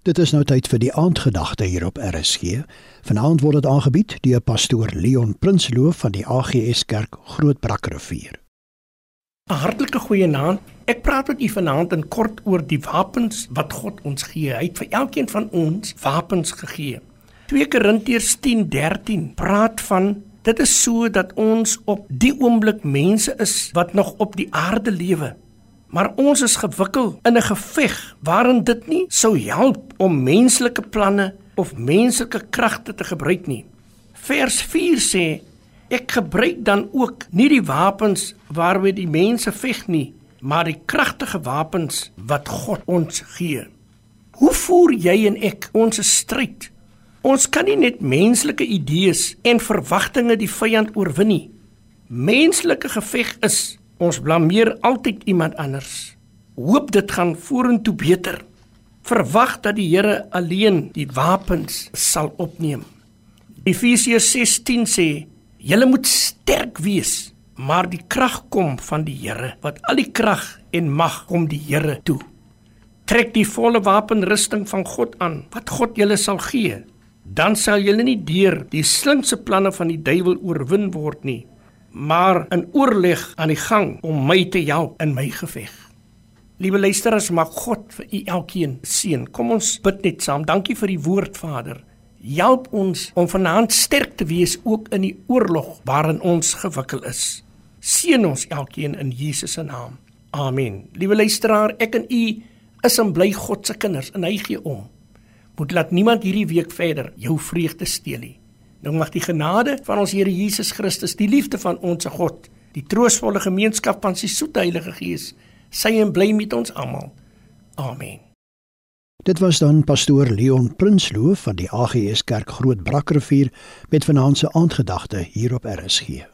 Dit is nou tyd vir die aandgedagte hier op RSG. Vanaand word dit aangebied deur pastoor Leon Prinsloo van die AGS Kerk Grootbrakrivier. 'n Hartlike goeienaand. Ek praat met u vanaand in kort oor die wapens wat God ons gee. Hy het vir elkeen van ons wapens gegee. 2 Korintiërs 10:13 praat van dit is so dat ons op die oomblik mense is wat nog op die aarde lewe Maar ons is gewikkel in 'n geveg waarin dit nie sou help om menslike planne of menslike kragte te gebruik nie. Vers 4 sê: Ek gebruik dan ook nie die wapens waarmee die mense veg nie, maar die kragtige wapens wat God ons gee. Hoe voer jy en ek ons stryd? Ons kan nie net menslike idees en verwagtinge die vyand oorwin nie. Menslike geveg is Ons blameer altyd iemand anders. Hoop dit gaan vorentoe beter. Verwag dat die Here alleen die wapens sal opneem. Efesiërs 6:10 sê: "Julle moet sterk wees, maar die krag kom van die Here, wat al die krag en mag kom die Here toe." Trek die volle wapenrusting van God aan, wat God julle sal gee. Dan sal julle nie deur die slinkse planne van die duiwel oorwin word nie maar in oorleg aan die gang om my te help in my geveg. Liewe luisteraars, mag God vir u elkeen seën. Kom ons bid net saam. Dankie vir die woord, Vader. Help ons om vanaand sterk te wees ook in die oorlog waarin ons gewikkel is. Seën ons elkeen in Jesus se naam. Amen. Liewe luisteraar, ek en u is in bly God se kinders en hy gee om. Moet laat niemand hierdie week verder jou vreugde steel nie. Nou mag die genade van ons Here Jesus Christus, die liefde van ons God, die troostvolle gemeenskap van sy soete Heilige Gees, sy en bly met ons almal. Amen. Dit was dan pastoor Leon Prinsloo van die AGS Kerk Groot Brakrivier met vanaand se aandgedagte hier op RSG.